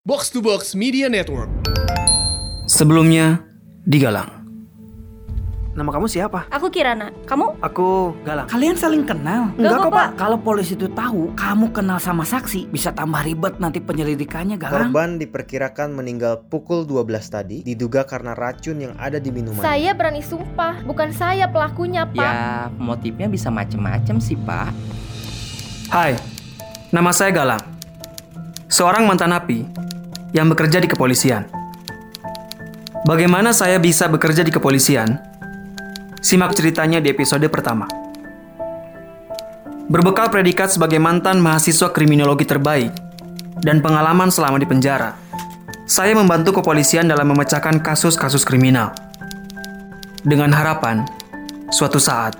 Box to Box Media Network. Sebelumnya, digalang. Nama kamu siapa? Aku Kirana. Kamu? Aku Galang. Kalian saling kenal? Enggak kok, Pak. Kalau polisi itu tahu kamu kenal sama saksi, bisa tambah ribet nanti penyelidikannya, Galang. Korban diperkirakan meninggal pukul 12 tadi diduga karena racun yang ada di minuman. Saya berani sumpah, bukan saya pelakunya, Pak. Ya, motifnya bisa macem-macem sih, Pak. Hai, nama saya Galang. Seorang mantan napi yang bekerja di kepolisian. Bagaimana saya bisa bekerja di kepolisian? Simak ceritanya di episode pertama. Berbekal predikat sebagai mantan mahasiswa kriminologi terbaik dan pengalaman selama di penjara, saya membantu kepolisian dalam memecahkan kasus-kasus kriminal. Dengan harapan, suatu saat,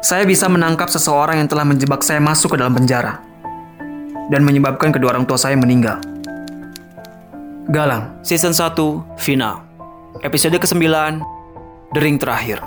saya bisa menangkap seseorang yang telah menjebak saya masuk ke dalam penjara dan menyebabkan kedua orang tua saya meninggal. Galang, Season 1, Final. Episode ke-9, Dering Terakhir.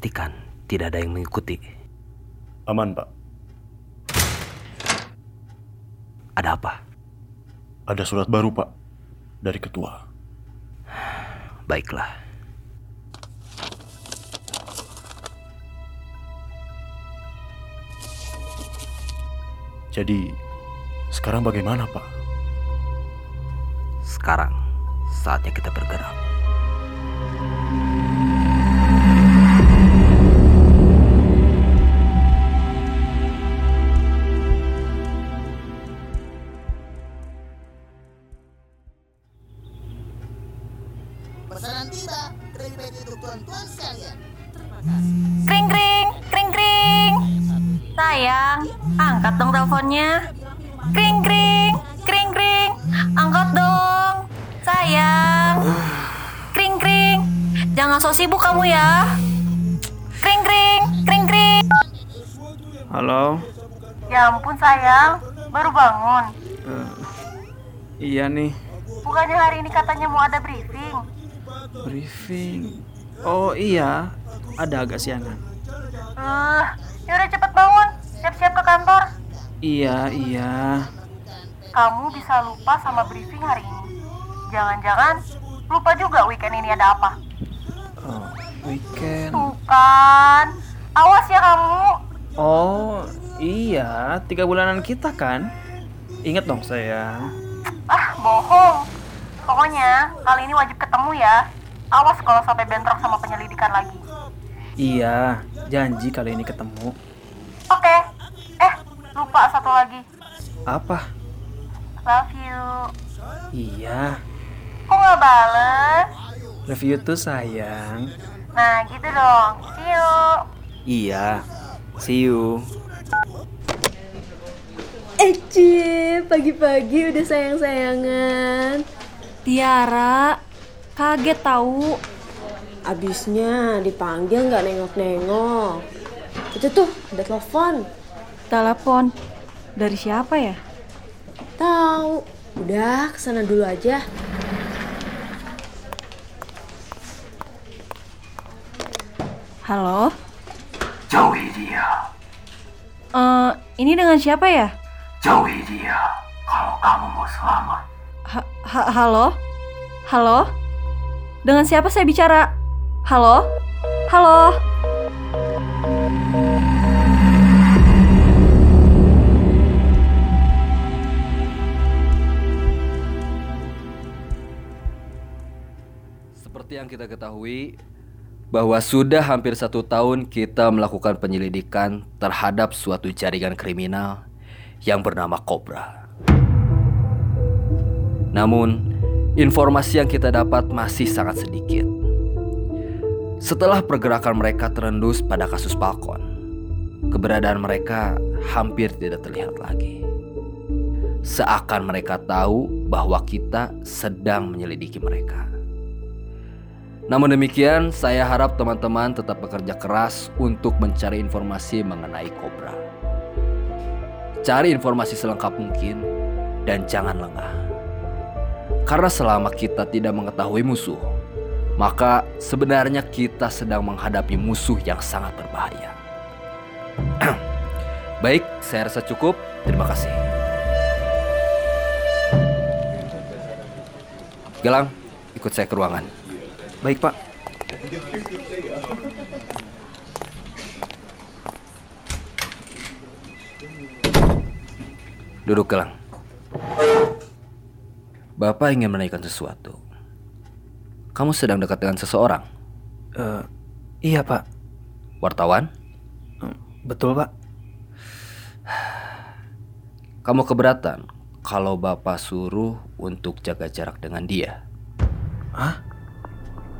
Pastikan tidak ada yang mengikuti. Aman, Pak. Ada apa? Ada surat baru, Pak. Dari ketua. Baiklah. Jadi, sekarang bagaimana, Pak? Sekarang saatnya kita bergerak. Angkat dong teleponnya. Kring kring, kring kring. Angkat dong. Sayang. Kring kring. Jangan sok sibuk kamu ya. Kring kring, kring kring. Halo, Ya ampun sayang, baru bangun. iya nih, Bukannya hari ini katanya mau ada briefing. briefing. Oh iya, ada agak siangan. Eh, yaudah cepet bangun, siap-siap ke kantor. Iya, iya. Kamu bisa lupa sama briefing hari ini. Jangan-jangan lupa juga weekend ini ada apa. Oh, weekend. Tuh kan, awas ya kamu. Oh, iya, tiga bulanan kita kan? Ingat dong sayang. Ah, bohong. Pokoknya kali ini wajib ketemu ya. Awas kalau sampai bentrok sama penyelidikan lagi. Iya, janji kali ini ketemu. Eh, satu lagi. Apa? Love you. Iya, Kok nggak bales? review tuh sayang. Nah, gitu dong. See you. Iya, see you. Eci, pagi-pagi udah sayang-sayangan. Tiara, kaget tahu. Abisnya dipanggil nggak nengok-nengok. Itu tuh ada telepon. Telepon. Dari siapa ya? Tahu. Udah ke sana dulu aja. Halo? Jauhi dia. Eh, ini dengan siapa ya? Jauhi dia. Kalau kamu mau selamat. Ha- ha- halo? Halo? Dengan siapa saya bicara? Halo? Halo? Seperti yang kita ketahui, bahwa sudah hampir satu tahun kita melakukan penyelidikan terhadap suatu jaringan kriminal yang bernama Cobra. Namun, informasi yang kita dapat masih sangat sedikit. Setelah pergerakan mereka terendus pada kasus Falcon, keberadaan mereka hampir tidak terlihat lagi. Seakan mereka tahu bahwa kita sedang menyelidiki mereka. Namun demikian, saya harap teman-teman tetap bekerja keras untuk mencari informasi mengenai Cobra. Cari informasi selengkap mungkin dan jangan lengah. Karena selama kita tidak mengetahui musuh, maka sebenarnya kita sedang menghadapi musuh yang sangat berbahaya. Baik, saya rasa cukup. Terima kasih. Galang, ikut saya ke ruangan. Baik, Pak. Duduk, Galang. Bapak ingin menanyakan sesuatu. Kamu sedang dekat dengan seseorang? Uh, iya, Pak. Wartawan? Betul, Pak. Kamu keberatan kalau Bapak suruh untuk jaga jarak dengan dia? Hah?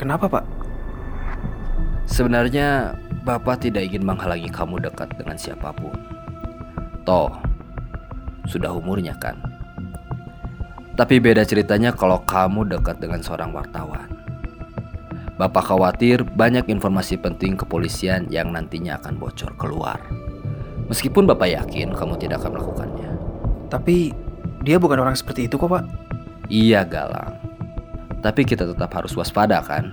Kenapa, Pak? Sebenarnya Bapak tidak ingin menghalangi kamu dekat dengan siapa pun. Toh, sudah umurnya kan? Tapi beda ceritanya kalau kamu dekat dengan seorang wartawan. Bapak khawatir banyak informasi penting kepolisian yang nantinya akan bocor keluar. Meskipun Bapak yakin kamu tidak akan melakukannya. Tapi dia bukan orang seperti itu kok, Pak. Iya, Galang. Tapi kita tetap harus waspada kan?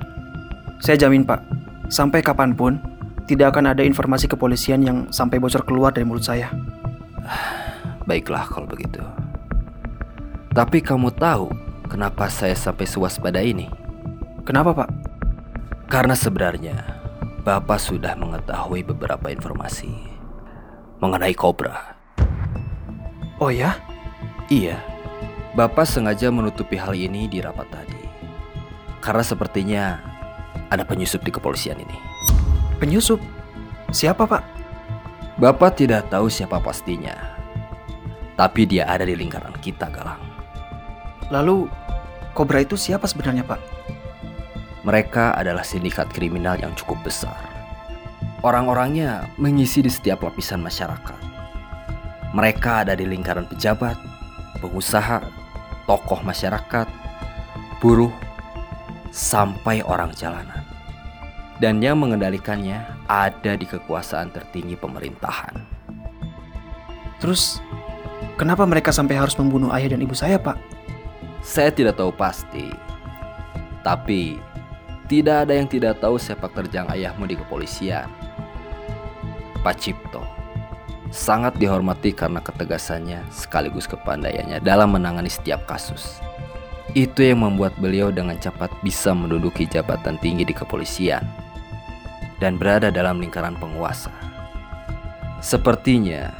Saya jamin, Pak. Sampai kapan pun, tidak akan ada informasi kepolisian yang sampai bocor keluar dari mulut saya. Baiklah kalau begitu. Tapi kamu tahu kenapa saya sampai sewaspada ini? Kenapa, Pak? Karena sebenarnya Bapak sudah mengetahui beberapa informasi mengenai Cobra. Oh ya? Iya. Bapak sengaja menutupi hal ini di rapat tadi. Karena sepertinya ada penyusup di kepolisian ini. Penyusup? Siapa, Pak? Bapak tidak tahu siapa pastinya. Tapi dia ada di lingkaran kita, Galang. Lalu, Cobra itu siapa sebenarnya, Pak? Mereka adalah sindikat kriminal yang cukup besar. Orang-orangnya mengisi di setiap lapisan masyarakat. Mereka ada di lingkaran pejabat, pengusaha, tokoh masyarakat, buruh, sampai orang jalanan. Dan yang mengendalikannya ada di kekuasaan tertinggi pemerintahan. Terus, kenapa mereka sampai harus membunuh ayah dan ibu saya, Pak? Saya tidak tahu pasti. Tapi, tidak ada yang tidak tahu sepak terjang ayahmu di kepolisian. Pak Cipto sangat dihormati karena ketegasannya sekaligus kepandaiannya dalam menangani setiap kasus. Itu yang membuat beliau dengan cepat bisa menduduki jabatan tinggi di kepolisian dan berada dalam lingkaran penguasa. Sepertinya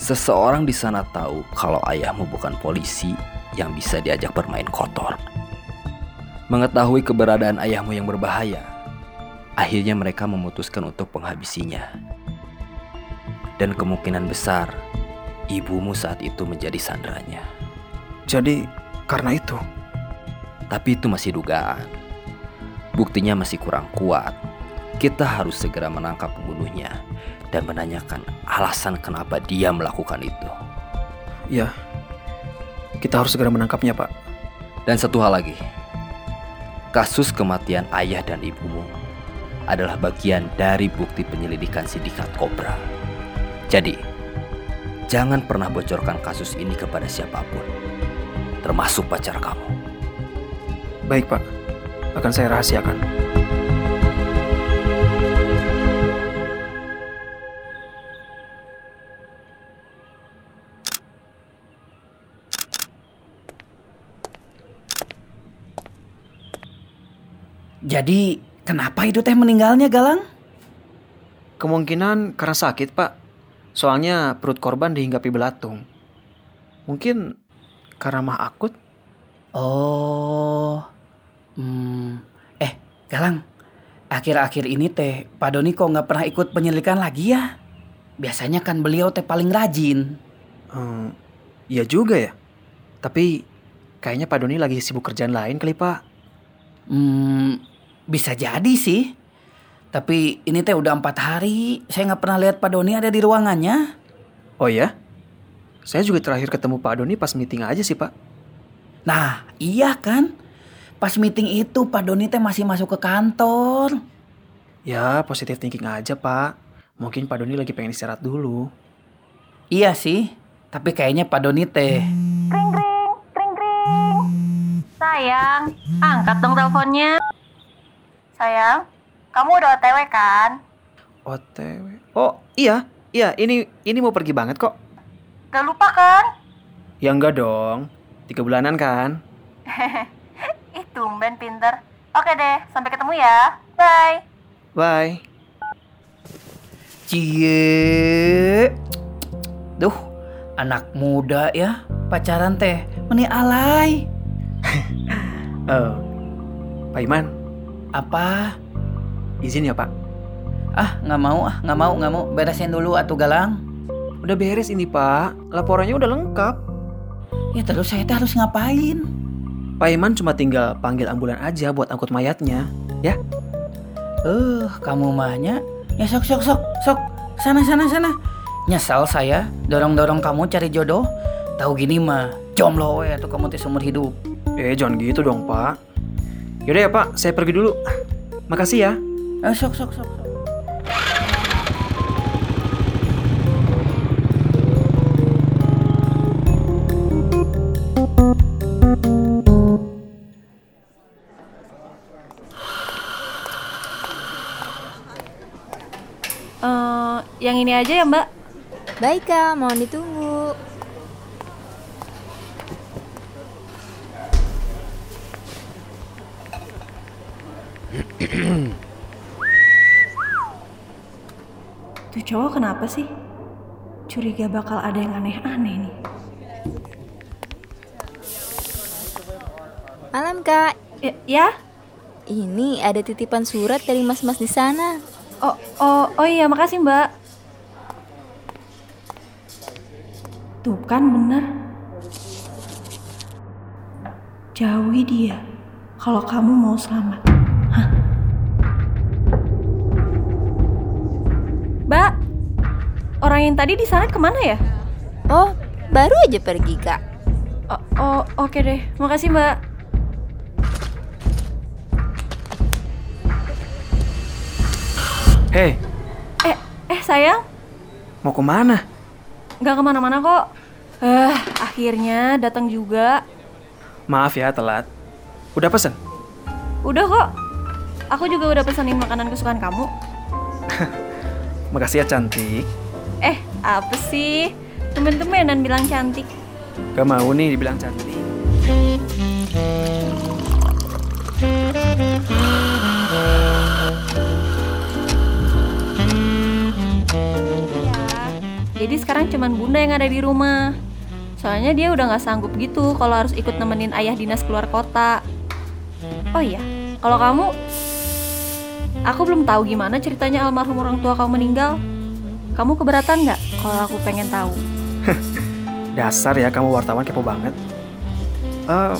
seseorang di sana tahu kalau ayahmu bukan polisi yang bisa diajak bermain kotor. Mengetahui keberadaan ayahmu yang berbahaya, akhirnya mereka memutuskan untuk menghabisinya. Dan kemungkinan besar ibumu saat itu menjadi sandranya. Jadi karena itu? Tapi itu masih dugaan. Buktinya masih kurang kuat. Kita harus segera menangkap pembunuhnya dan menanyakan alasan kenapa dia melakukan itu. Ya, kita harus segera menangkapnya, Pak. Dan satu hal lagi, kasus kematian ayah dan ibumu adalah bagian dari bukti penyelidikan sindikat Cobra. Jadi, jangan pernah bocorkan kasus ini kepada siapa pun, termasuk pacar kamu. Baik, Pak. Akan saya rahasiakan. Jadi, kenapa itu teh meninggalnya, Galang? Kemungkinan karena sakit, Pak. Soalnya perut korban dihinggapi belatung. Mungkin karena mah akut. Oh. Hmm. Eh, Galang. Akhir-akhir ini teh Pak Doni kok nggak pernah ikut penyelidikan lagi ya? Biasanya kan beliau teh paling rajin. Hmm, iya juga ya. Tapi kayaknya Pak Doni lagi sibuk kerjaan lain kali, Pak. Hmm, bisa jadi sih. Tapi ini teh udah empat hari, saya nggak pernah lihat Pak Doni ada di ruangannya. Oh ya? Saya juga terakhir ketemu Pak Doni pas meeting aja sih, Pak. Nah, iya kan? Pas meeting itu Pak Doni teh masih masuk ke kantor. Ya, positif thinking aja, Pak. Mungkin Pak Doni lagi pengen istirahat dulu. Iya sih, tapi kayaknya Pak Doni teh. Kring kring, kring kring. Sayang, angkat dong teleponnya. Sayang, kamu udah OTW kan? OTW. Oh, iya. Iya, ini ini mau pergi banget kok. Gak lupa kan? Ya enggak dong. Tiga bulanan kan? Ih, tumben pinter. Oke deh, sampai ketemu ya. Bye. Bye. Cie. Duh, anak muda ya pacaran teh meni alay. Eh, Pak Iman, Apa? izin ya Pak. Ah, nggak mau ah, nggak mau, nggak mau. Beresin dulu atuh galang. Udah beres ini Pak. Laporannya udah lengkap. Ya terus saya harus ngapain? Pak Iman cuma tinggal panggil ambulan aja buat angkut mayatnya. Ya? Eh, kamu mahnya? Ya sok sok sok sok. Sana sana sana. Nyesal saya dorong-dorong kamu cari jodoh. Tahu gini mah, jomblo ya tuh kamu teh seumur hidup. Eh, jangan gitu dong Pak. Yaudah ya Pak, saya pergi dulu. Makasih ya. Eh, sok sok sok. sok. Eh, yang ini aja ya mbak. Baik kak, mohon ditunggu. Tuh cowok kenapa sih? Curiga bakal ada yang aneh-aneh nih. Malam kak, Ya? ya? ini ada titipan surat dari mas-mas di sana. Oh, oh, oh iya makasih mbak. Tuh kan bener. Jauhi dia kalau kamu mau selamat. Hah? Mbak, orang yang tadi di sana ke mana ya? Oh, baru aja pergi kak. Oh, oh oke deh. Makasih mbak. Hei, Eh, eh sayang, mau ke mana? nggak ke mana-mana kok. Eh, akhirnya datang juga. Maaf ya telat. Udah pesen? Udah kok. Aku juga udah pesanin makanan kesukaan kamu. Makasih ya cantik. Eh, apa sih? Temen-temenan bilang cantik. Gak mau nih dibilang cantik. Jadi sekarang cuman bunda yang ada di rumah. Soalnya dia udah nggak sanggup gitu kalau harus ikut nemenin ayah dinas keluar kota. Oh iya, kalau kamu, aku belum tahu gimana ceritanya almarhum orang tua kamu meninggal. Kamu keberatan nggak kalau aku pengen tahu? Dasar ya kamu wartawan kepo banget. Eh,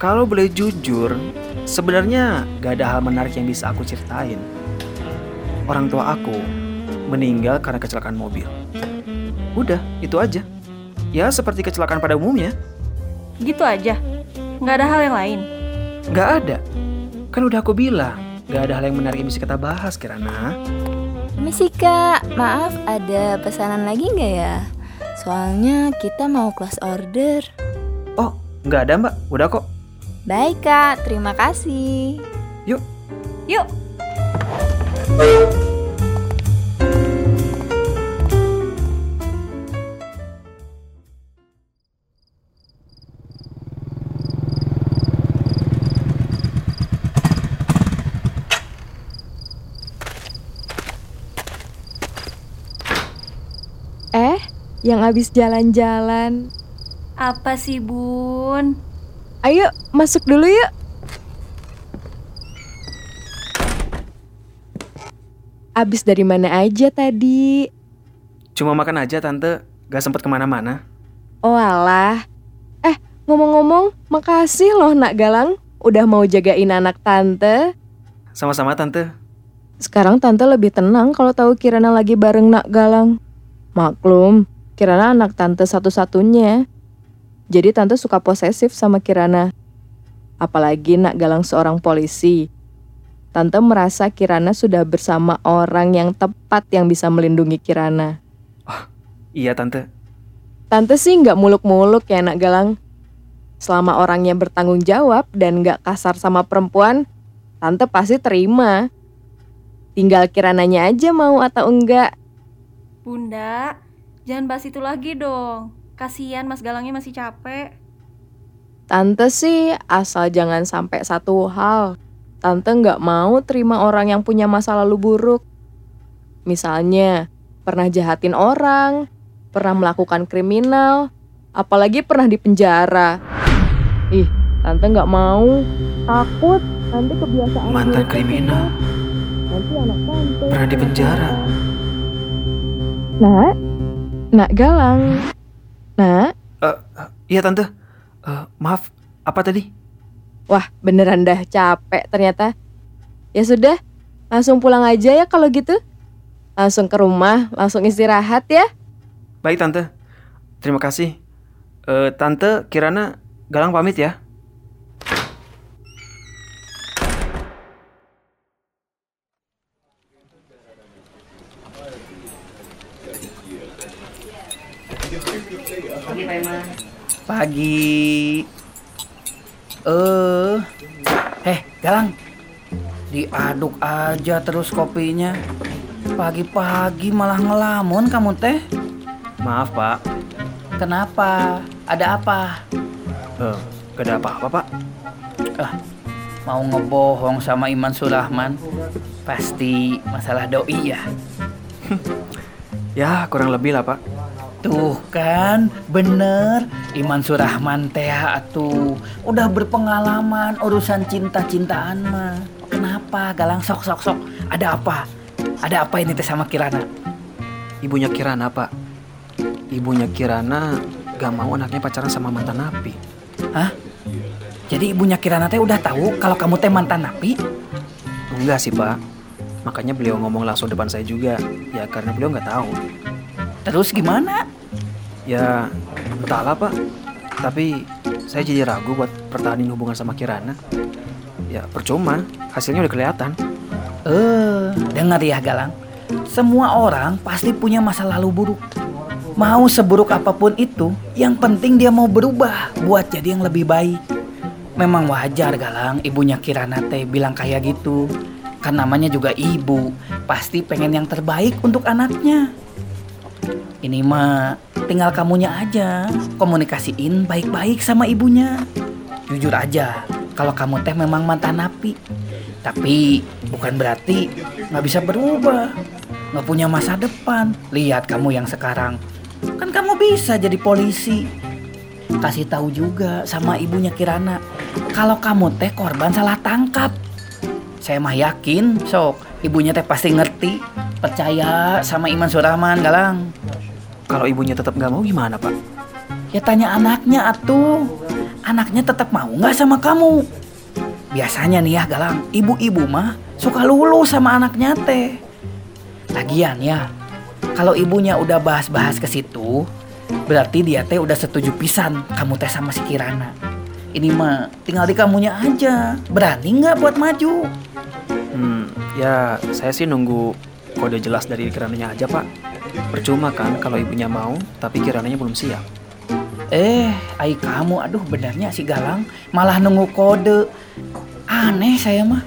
kalau boleh jujur, sebenarnya gak ada hal menarik yang bisa aku ceritain. Orang tua aku meninggal karena kecelakaan mobil. Udah, itu aja. Ya seperti kecelakaan pada umumnya. Gitu aja, nggak ada hal yang lain. Gak ada. Kan udah aku bilang, gak ada hal yang menarik yang bisa kita bahas, Kirana. Misi kak, maaf ada pesanan lagi nggak ya? Soalnya kita mau kelas order. Oh, nggak ada mbak. Udah kok. Baik kak, terima kasih. Yuk. Yuk. Yang abis jalan-jalan. Apa sih bun? Ayo, masuk dulu yuk. Abis dari mana aja tadi? Cuma makan aja tante, gak sempet ke mana-mana. Oh alah. Eh, ngomong-ngomong, makasih loh nak Galang. Udah mau jagain anak tante. Sama-sama tante. Sekarang tante lebih tenang kalau tahu Kirana lagi bareng nak Galang. Maklum, Kirana anak tante satu-satunya. Jadi tante suka posesif sama Kirana. Apalagi nak Galang seorang polisi. Tante merasa Kirana sudah bersama orang yang tepat yang bisa melindungi Kirana. Iya tante. Tante sih nggak muluk-muluk ya nak Galang. Selama orangnya bertanggung jawab dan nggak kasar sama perempuan, tante pasti terima. Tinggal Kirananya aja mau atau enggak. Bunda, jangan bahas itu lagi dong. Kasihan Mas Galangnya masih capek. Tante sih asal jangan sampai satu hal. Tante nggak mau terima orang yang punya masa lalu buruk. Misalnya, pernah jahatin orang, pernah melakukan kriminal, apalagi pernah di penjara. Ih, tante nggak mau. Takut nanti kebiasaan Mantan kriminal. Nanti anak tante. Pernah di penjara. Nak, nak galang. Nak, Eh, eh, iya tante. Eh, maaf, apa tadi? wah beneran dah capek ternyata. Ya sudah, langsung pulang aja ya kalau gitu. Langsung ke rumah, langsung istirahat ya. Baik tante. Terima kasih. Eh, tante Kirana Galang pamit ya. Pagi. Eh. Eh, Galang. Diaduk aja terus kopinya. Pagi-pagi malah ngelamun kamu teh. Maaf pak. Kenapa? Ada apa? Eh, gak ada apa-apa pak. Ah, mau ngebohong sama Iman Surahman? Pasti masalah doi ya. Ya kurang lebih lah pak. Tuh kan, bener. Iman Surahman teh atuh. Udah berpengalaman urusan cinta-cintaan mah. Kenapa Galang sok sok sok? Ada apa? Ada apa ini teh sama Kirana? Ibunya Kirana pak. Ibunya Kirana gak mau anaknya pacaran sama mantan napi. Hah? Jadi ibunya Kirana teh udah tahu kalau kamu teh mantan napi? Enggak sih pak. Makanya beliau ngomong langsung depan saya juga. Ya karena beliau nggak tahu. Terus gimana? Ya entahlah pak. Tapi saya jadi ragu buat pertahanin hubungan sama Kirana. Ya percuma. Hasilnya udah kelihatan. Eh, dengar ya Galang. Semua orang pasti punya masa lalu buruk. Mau seburuk apa pun itu, yang penting dia mau berubah buat jadi yang lebih baik. Memang wajar Galang, ibunya Kirana teh bilang kayak gitu. Kan namanya juga ibu, pasti pengen yang terbaik untuk anaknya. Ini mah tinggal kamunya aja komunikasiin baik-baik sama ibunya. Jujur aja, kalau kamu teh memang mantan napi. Tapi bukan berarti nggak bisa berubah, nggak punya masa depan. Lihat kamu yang sekarang, kan kamu bisa jadi polisi. Kasih tahu juga sama ibunya Kirana, kalau kamu teh korban salah tangkap. Saya mah yakin, sok ibunya teh pasti ngerti. Percaya sama Iman Surahman, Galang. Kalau ibunya tetap nggak mau gimana pak? Ya tanya anaknya atuh. Anaknya tetap mau nggak sama kamu? Biasanya nih ya Galang, ibu-ibu mah suka lulu sama anaknya teh. Lagian ya, kalau ibunya udah bahas-bahas ke situ, berarti dia teh udah setuju pisan kamu teh sama si Kirana. Ini mah tinggal di kamunya aja. Berani nggak buat maju? Hmm, ya saya sih nunggu kode jelas dari Kirananya aja pak. Percuma kan kalau ibunya mau, tapi Kirananya belum siap. Eh, ai kamu, aduh benernya si Galang malah nunggu kode. Aneh saya mah.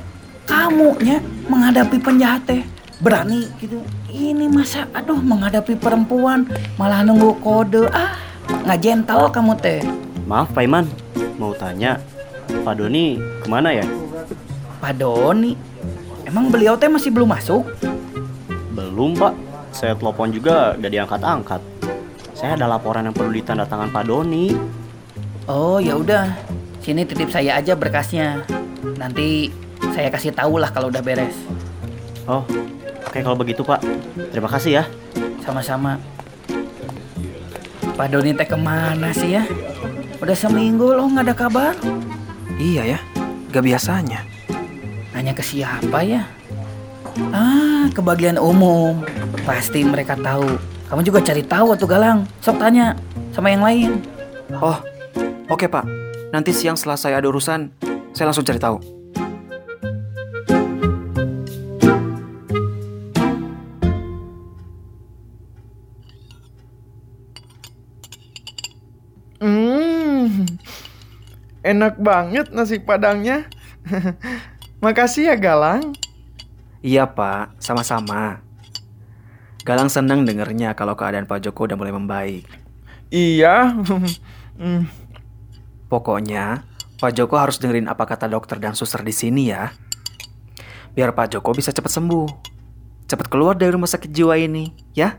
Kamunya menghadapi penjahat teh berani gitu. Ini masa aduh menghadapi perempuan malah nunggu kode. Ah, nggak gentle kamu teh. Maaf Pak Iman, mau tanya, Pak Doni ke mana ya? Pak Doni, emang beliau teh masih belum masuk? Belum Pak, saya telepon juga gak diangkat-angkat. Saya ada laporan yang perlu ditanda tangan Pak Doni. Oh ya udah, sini titip saya aja berkasnya. Nanti saya kasih tahu lah kalau udah beres. Oh, oke kalau begitu Pak. Terima kasih ya. Sama-sama. Pak Doni teh ke mana sih ya? Udah seminggu loh nggak ada kabar. Iya ya, gak biasanya. Nanya ke siapa ya? Ah, ke bagian umum. Pasti mereka tahu. Kamu juga cari tahu tuh Galang. Sok tanya sama yang lain. Oh, oke pak. Nanti siang setelah saya ada urusan, Saya langsung cari tahu. Hmm, enak banget nasi padangnya. Makasih ya Galang. Iya pak, sama-sama. Galang senang dengernya kalau keadaan Pak Joko udah mulai membaik. Iya. Hmm, Pokoknya, Pak Joko harus dengerin apa kata dokter dan suster di sini ya. Biar Pak Joko bisa cepat sembuh. Cepat keluar dari rumah sakit jiwa ini, ya?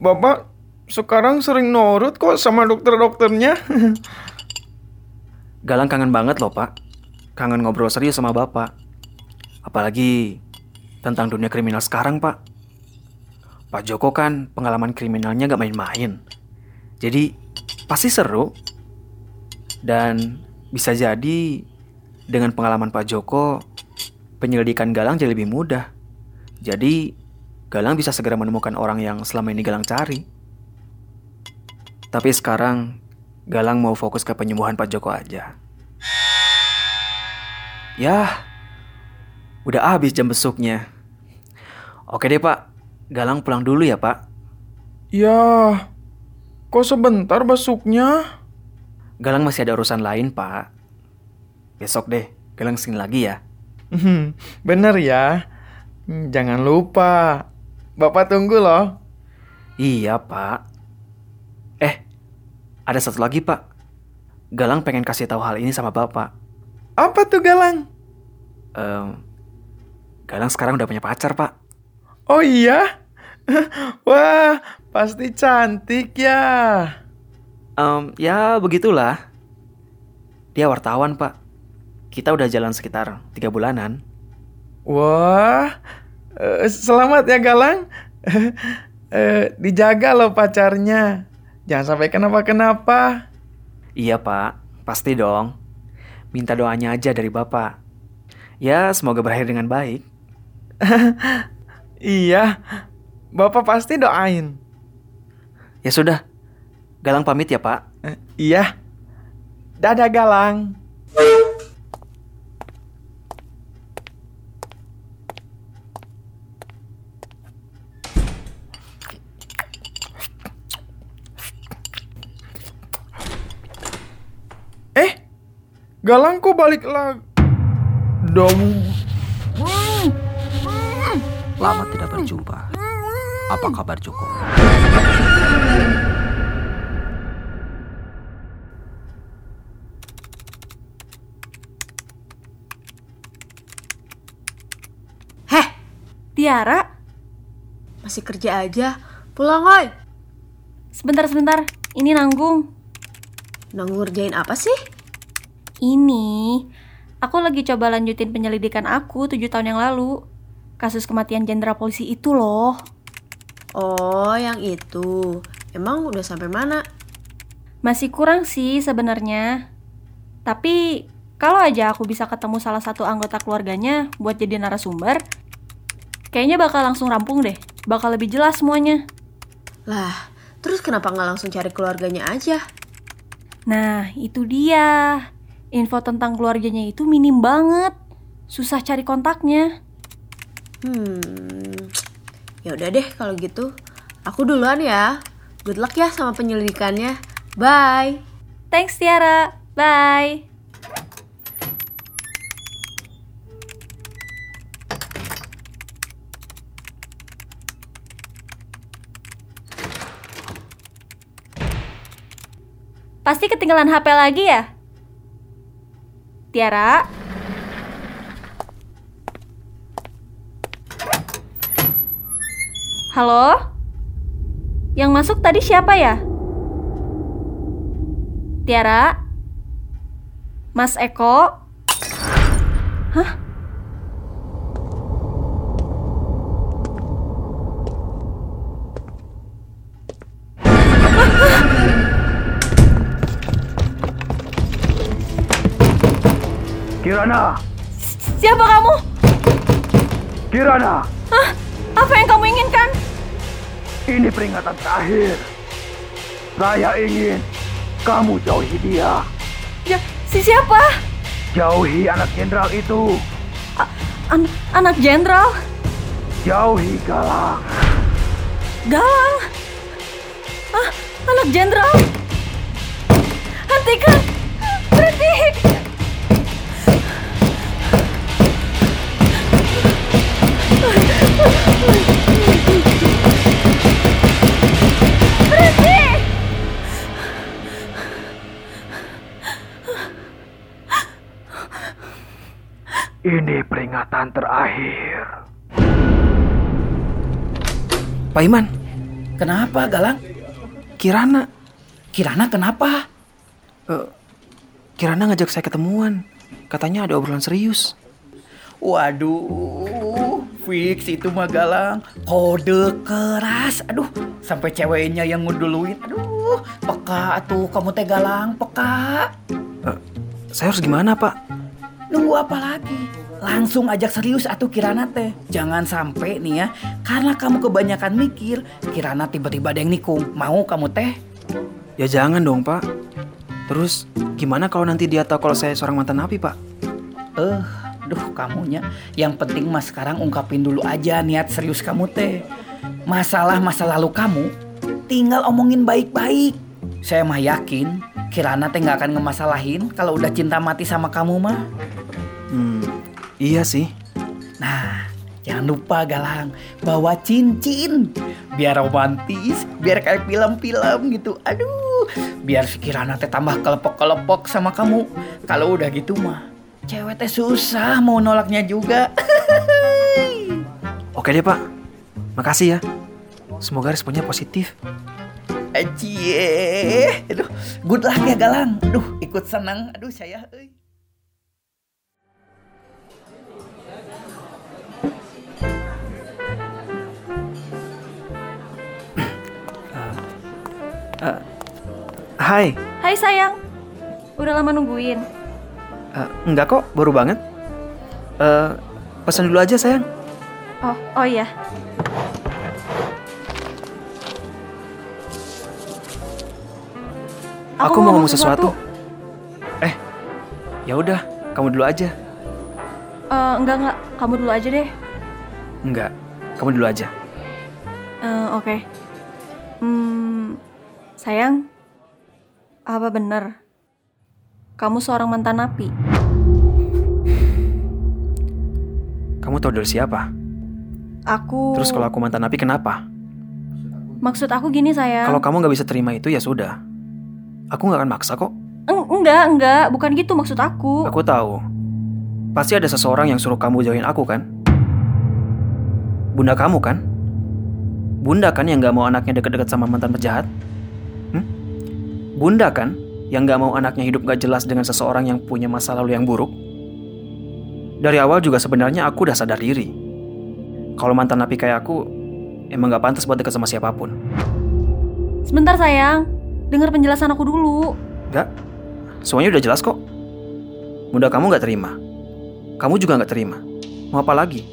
Bapak sekarang sering nurut kok sama dokter-dokternya. Galang kangen banget loh, Pak. Kangen ngobrol serius sama Bapak. Apalagi tentang dunia kriminal sekarang, Pak. Pak Joko kan pengalaman kriminalnya gak main-main. Jadi, pasti seru. Dan bisa jadi dengan pengalaman Pak Joko, penyelidikan Galang jadi lebih mudah. Jadi, Galang bisa segera menemukan orang yang selama ini Galang cari. Tapi sekarang, Galang mau fokus ke penyembuhan Pak Joko aja. Yah, udah habis jam besuknya. Oke deh Pak, Galang pulang dulu ya Pak. ya, kok sebentar besuknya? Galang masih ada urusan lain Pak. Besok deh, Galang sini lagi ya. Hmm, Bener ya. Jangan lupa. Bapak tunggu loh. Iya Pak. Eh, ada satu lagi Pak. Galang pengen kasih tahu hal ini sama Bapak. Apa tuh Galang? Em, Galang sekarang udah punya pacar Pak. Oh iya? Wah, pasti cantik ya. Em, ya begitulah. Dia wartawan Pak. Kita udah jalan sekitar tiga bulanan. Wah, eh, selamat ya Galang. Eh, dijaga loh pacarnya. Jangan sampai kenapa-kenapa. Iya Pak, pasti dong. Minta doanya aja dari Bapak. Ya, semoga berakhir dengan baik. Iya, Bapak pasti doain. Ya sudah, Galang pamit ya Pak. Eh, iya. Dadah Galang. Eh, Galang kok balik lagi? Dong. Lama tidak berjumpa. Apa kabar Joko? Tiara, Masih kerja aja. Pulang, oi. sebentar sebentar. Ini nanggung. Nanggung ngerjain apa sih? Ini, aku lagi coba lanjutin penyelidikan aku 7 tahun yang lalu. Kasus kematian jenderal polisi itu loh. Oh, yang itu. Emang udah sampai mana? Masih kurang sih sebenarnya. Tapi kalau aja aku bisa ketemu salah satu anggota keluarganya buat jadi narasumber, kayaknya bakal langsung rampung deh. Bakal lebih jelas semuanya. Lah, terus kenapa nggak langsung cari keluarganya aja? Nah, itu dia. Info tentang keluarganya itu minim banget. Susah cari kontaknya. Hmm, ya udah deh kalau gitu. Aku duluan ya. Good luck ya sama penyelidikannya. Bye. Thanks Tiara. Bye. Pasti ketinggalan HP lagi ya? Tiara? Halo? Yang masuk tadi siapa ya? Tiara? Mas Eko? Hah? Kirana, Siapa kamu? Kirana, Hah? Apa yang kamu inginkan? ini peringatan terakhir. Saya ingin kamu jauhi dia. Ya, si siapa? Jauhi anak jenderal itu. An anak jenderal? Jauhi Galang. Galang? Ah, anak jenderal? Terakhir. Pak Iman, Kenapa Galang? Kirana. Kirana kenapa? Eh, Kirana ngajak saya ketemuan. Katanya ada obrolan serius. Waduh, fix itu mah Galang. Kode keras. Aduh, sampai ceweknya yang ngeduluin. Aduh, peka tuh kamu teh Galang, peka. Eh, saya harus gimana, Pak? Nunggu apa lagi? Langsung ajak serius atuh Kirana teh. Jangan sampai nih ya, karena kamu kebanyakan mikir, Kirana tiba-tiba ada yang nikung. Mau kamu teh? Ya jangan dong, Pak. Terus gimana kalau nanti dia tahu kalau saya seorang mantan napi, Pak? Eh, duh kamunya. Yang penting mas sekarang ungkapin dulu aja niat serius kamu teh. Masalah masa lalu kamu, tinggal omongin baik-baik. Saya mah yakin, Kirana teh nggak akan ngemasalahin kalau udah cinta mati sama kamu mah. Hmm, iya sih. Nah, jangan lupa Galang, bawa cincin. Biar romantis, biar kayak film-film gitu. Aduh, biar si Kirana teh tambah kelepok-kelepok sama kamu. Kalau udah gitu mah, cewek teh susah mau nolaknya juga. Oke deh, Pak. Makasih ya. Semoga responnya positif. Aduh, good luck ya Galang. Aduh, ikut senang. Aduh, saya. Eh, hai. Hai sayang, udah lama nungguin. Eh, enggak kok, baru banget. Eh, pesan dulu aja, sayang. Oh, oh iya. Aku, mau ngomong sesuatu. Eh, ya udah, kamu dulu aja. Eh, enggak enggak, kamu dulu aja deh. Enggak, kamu dulu aja. Eh, Oke. Hmm, sayang, apa bener kamu seorang mantan napi? Kamu tahu dari siapa? Aku. Terus kalau aku mantan napi kenapa? Maksud aku gini sayang. Kalau kamu nggak bisa terima itu ya sudah. Aku nggak akan maksa kok. Eng- enggak enggak, bukan gitu maksud aku. Aku tahu. Pasti ada seseorang yang suruh kamu jauhin aku kan? Bunda kamu kan? Bunda kan yang nggak mau anaknya deket-deket sama mantan penjahat? Bunda kan yang nggak mau anaknya hidup gak jelas dengan seseorang yang punya masa lalu yang buruk? Dari awal juga sebenarnya aku udah sadar diri. Kalau mantan napi kayak aku, emang gak pantas buat deket sama siapa pun. Sebentar sayang, dengar penjelasan aku dulu. Gak, semuanya udah jelas kok. Bunda kamu gak terima. Kamu juga gak terima. Mau apa lagi?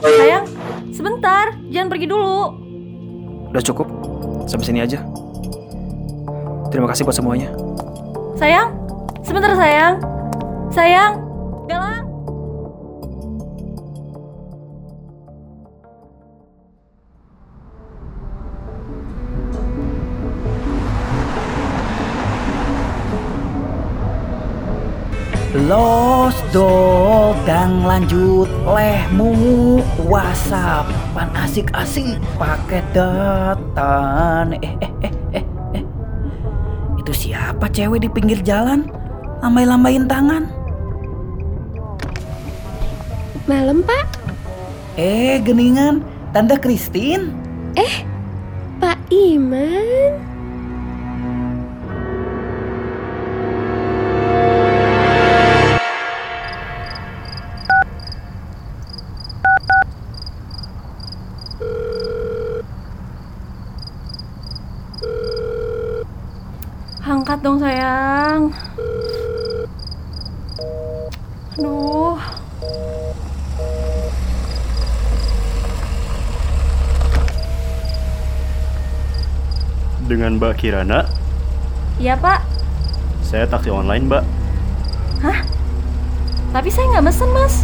Sayang, sebentar, jangan pergi dulu. Udah cukup. Sampai sini aja. Terima kasih buat semuanya. Sayang, sebentar sayang. Sayang, Galang. Los dogang lanjut lehmu wasapan asik-asik pakai datan eh eh eh eh siapa cewek di pinggir jalan lambai-lambain tangan Malam, Pak. eh geningan tante Christine Eh, Pak Iman. Mbak Kirana, Iya pak. saya taksi online Mbak. Hah? Tapi saya nggak mesen, Mas.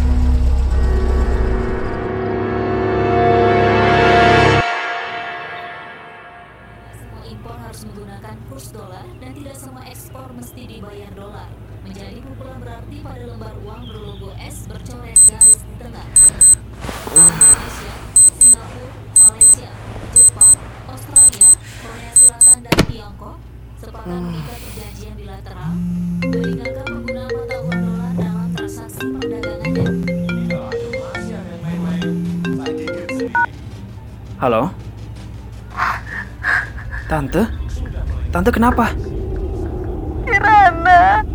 Halo? Tante? Tante kenapa? Kirana,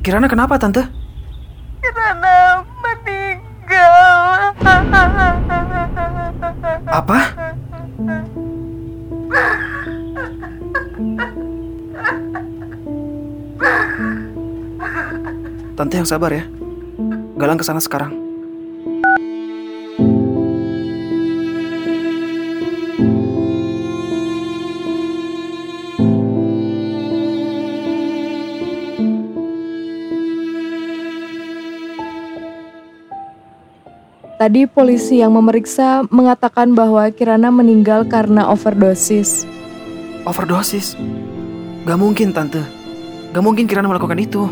Kirana kenapa tante? Kirana meninggal. Apa? Tante yang sabar ya. Galang ke sana sekarang. Tadi polisi yang memeriksa mengatakan bahwa Kirana meninggal karena overdosis. Overdosis? Gak mungkin tante. Gak mungkin Kirana melakukan itu.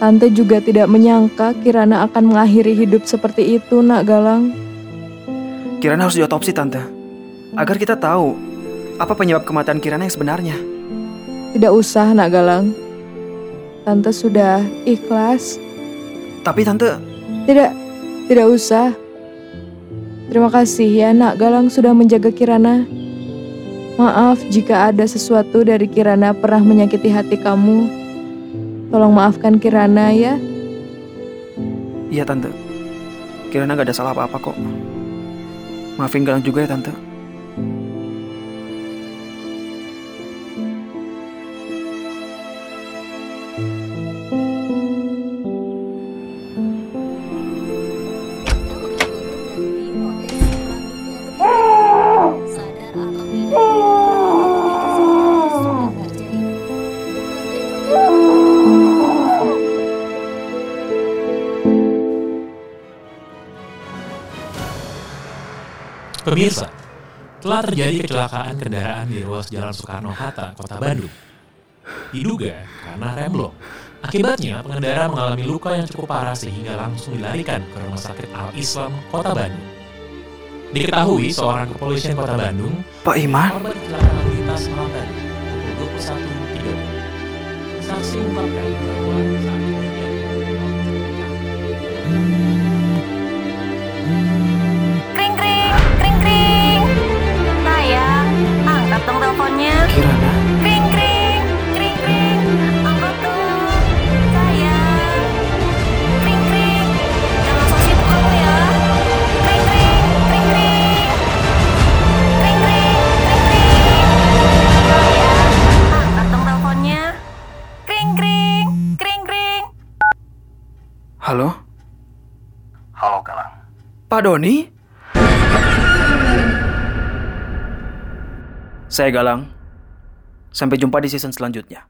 Tante juga tidak menyangka Kirana akan mengakhiri hidup seperti itu, Nak Galang. Kirana harus diotopsi tante. Agar kita tahu apa penyebab kematian Kirana yang sebenarnya. Tidak usah, Nak Galang. Tante sudah ikhlas. Tapi tante, Tidak, tidak usah. Terima kasih ya, Nak Galang sudah menjaga Kirana. Maaf jika ada sesuatu dari Kirana pernah menyakiti hati kamu. Tolong maafkan Kirana ya. iya tante. Kirana gak ada salah apa-apa kok. Maafin Galang juga ya tante. Telah terjadi kecelakaan kendaraan di ruas Jalan Soekarno-Hatta, Kota Bandung. Diduga karena remblong. Akibatnya, pengendara mengalami luka yang cukup parah sehingga langsung dilarikan ke Rumah Sakit Al-Islam, Kota Bandung. Diketahui seorang kepolisian Kota Bandung, Pak Iman? korban kecelakaan lalu lintas malam tadi, pukul 21.30. Saksi bahwa teleponnya. Kirana. Kring kring, kring kring. Angkat dong. Sayang. Kring kring. Jangan sok sibuk kamu ya. Kring kring, kring kring. Kring kring, kring kring. Sayang, angkat dong teleponnya. Kring kring, kring kring. Halo? Halo Galang. Pak Doni? Saya Galang. Sampai jumpa di season selanjutnya.